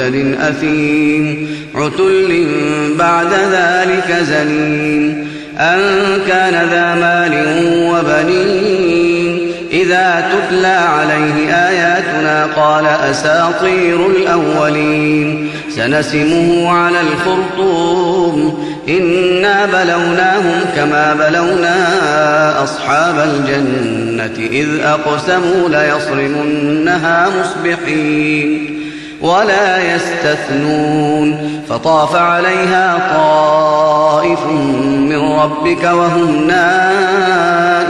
معتد أثيم عتل بعد ذلك زنين أن كان ذا مال وبنين. إذا تتلى عليه آياتنا قال أساطير الأولين. سنسمه على الخرطوم. إنا بلوناهم كما بلونا أصحاب الجنة. إذ أقسموا ليصرمنها مصبحين. ولا يستثنون فطاف عليها طائف من ربك وهم نائمون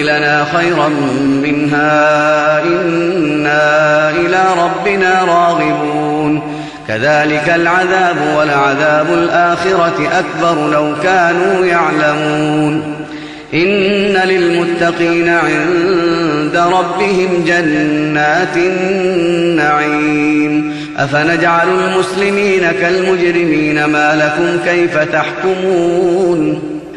يبدلنا خيرا منها. إنا إلى ربنا راغبون. كذلك العذاب ولعذاب الآخرة أكبر لو كانوا يعلمون. إن للمتقين عند ربهم جنات النعيم. أفنجعل المسلمين كالمجرمين ما لكم كيف تحكمون؟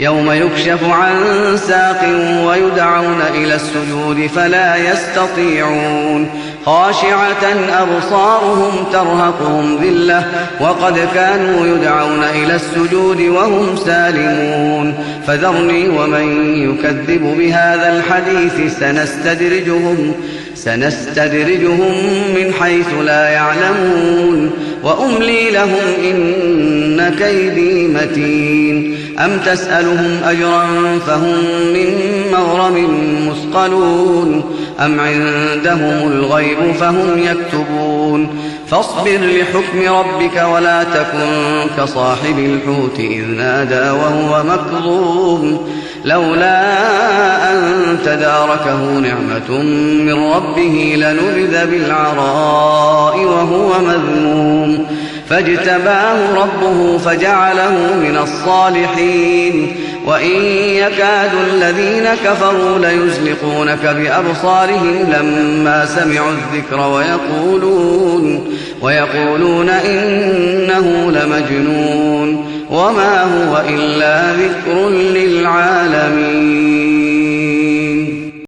يوم يكشف عن ساق ويدعون إلى السجود فلا يستطيعون. خاشعة أبصارهم ترهقهم ذلة وقد كانوا يدعون إلى السجود وهم سالمون. فذرني ومن يكذب بهذا الحديث سنستدرجهم سنستدرجهم من حيث لا يعلمون. وأملي لهم إن كيدي متين. أم تسألهم أجرا فهم من مغرم مثقلون. أم عندهم الغيب فهم يكتبون. فاصبر لحكم ربك ولا تكن كصاحب الحوت إذ نادى وهو مكظوم. لولا أن تداركه نعمة من ربه لنبذ بالعراء وهو مذموم. فاجتباه ربه فجعله من الصالحين. وإن يكاد الذين كفروا ليزلقونك بأبصارهم لما سمعوا الذكر ويقولون ويقولون إنه لمجنون. وما هو إلا ذكر للعالمين.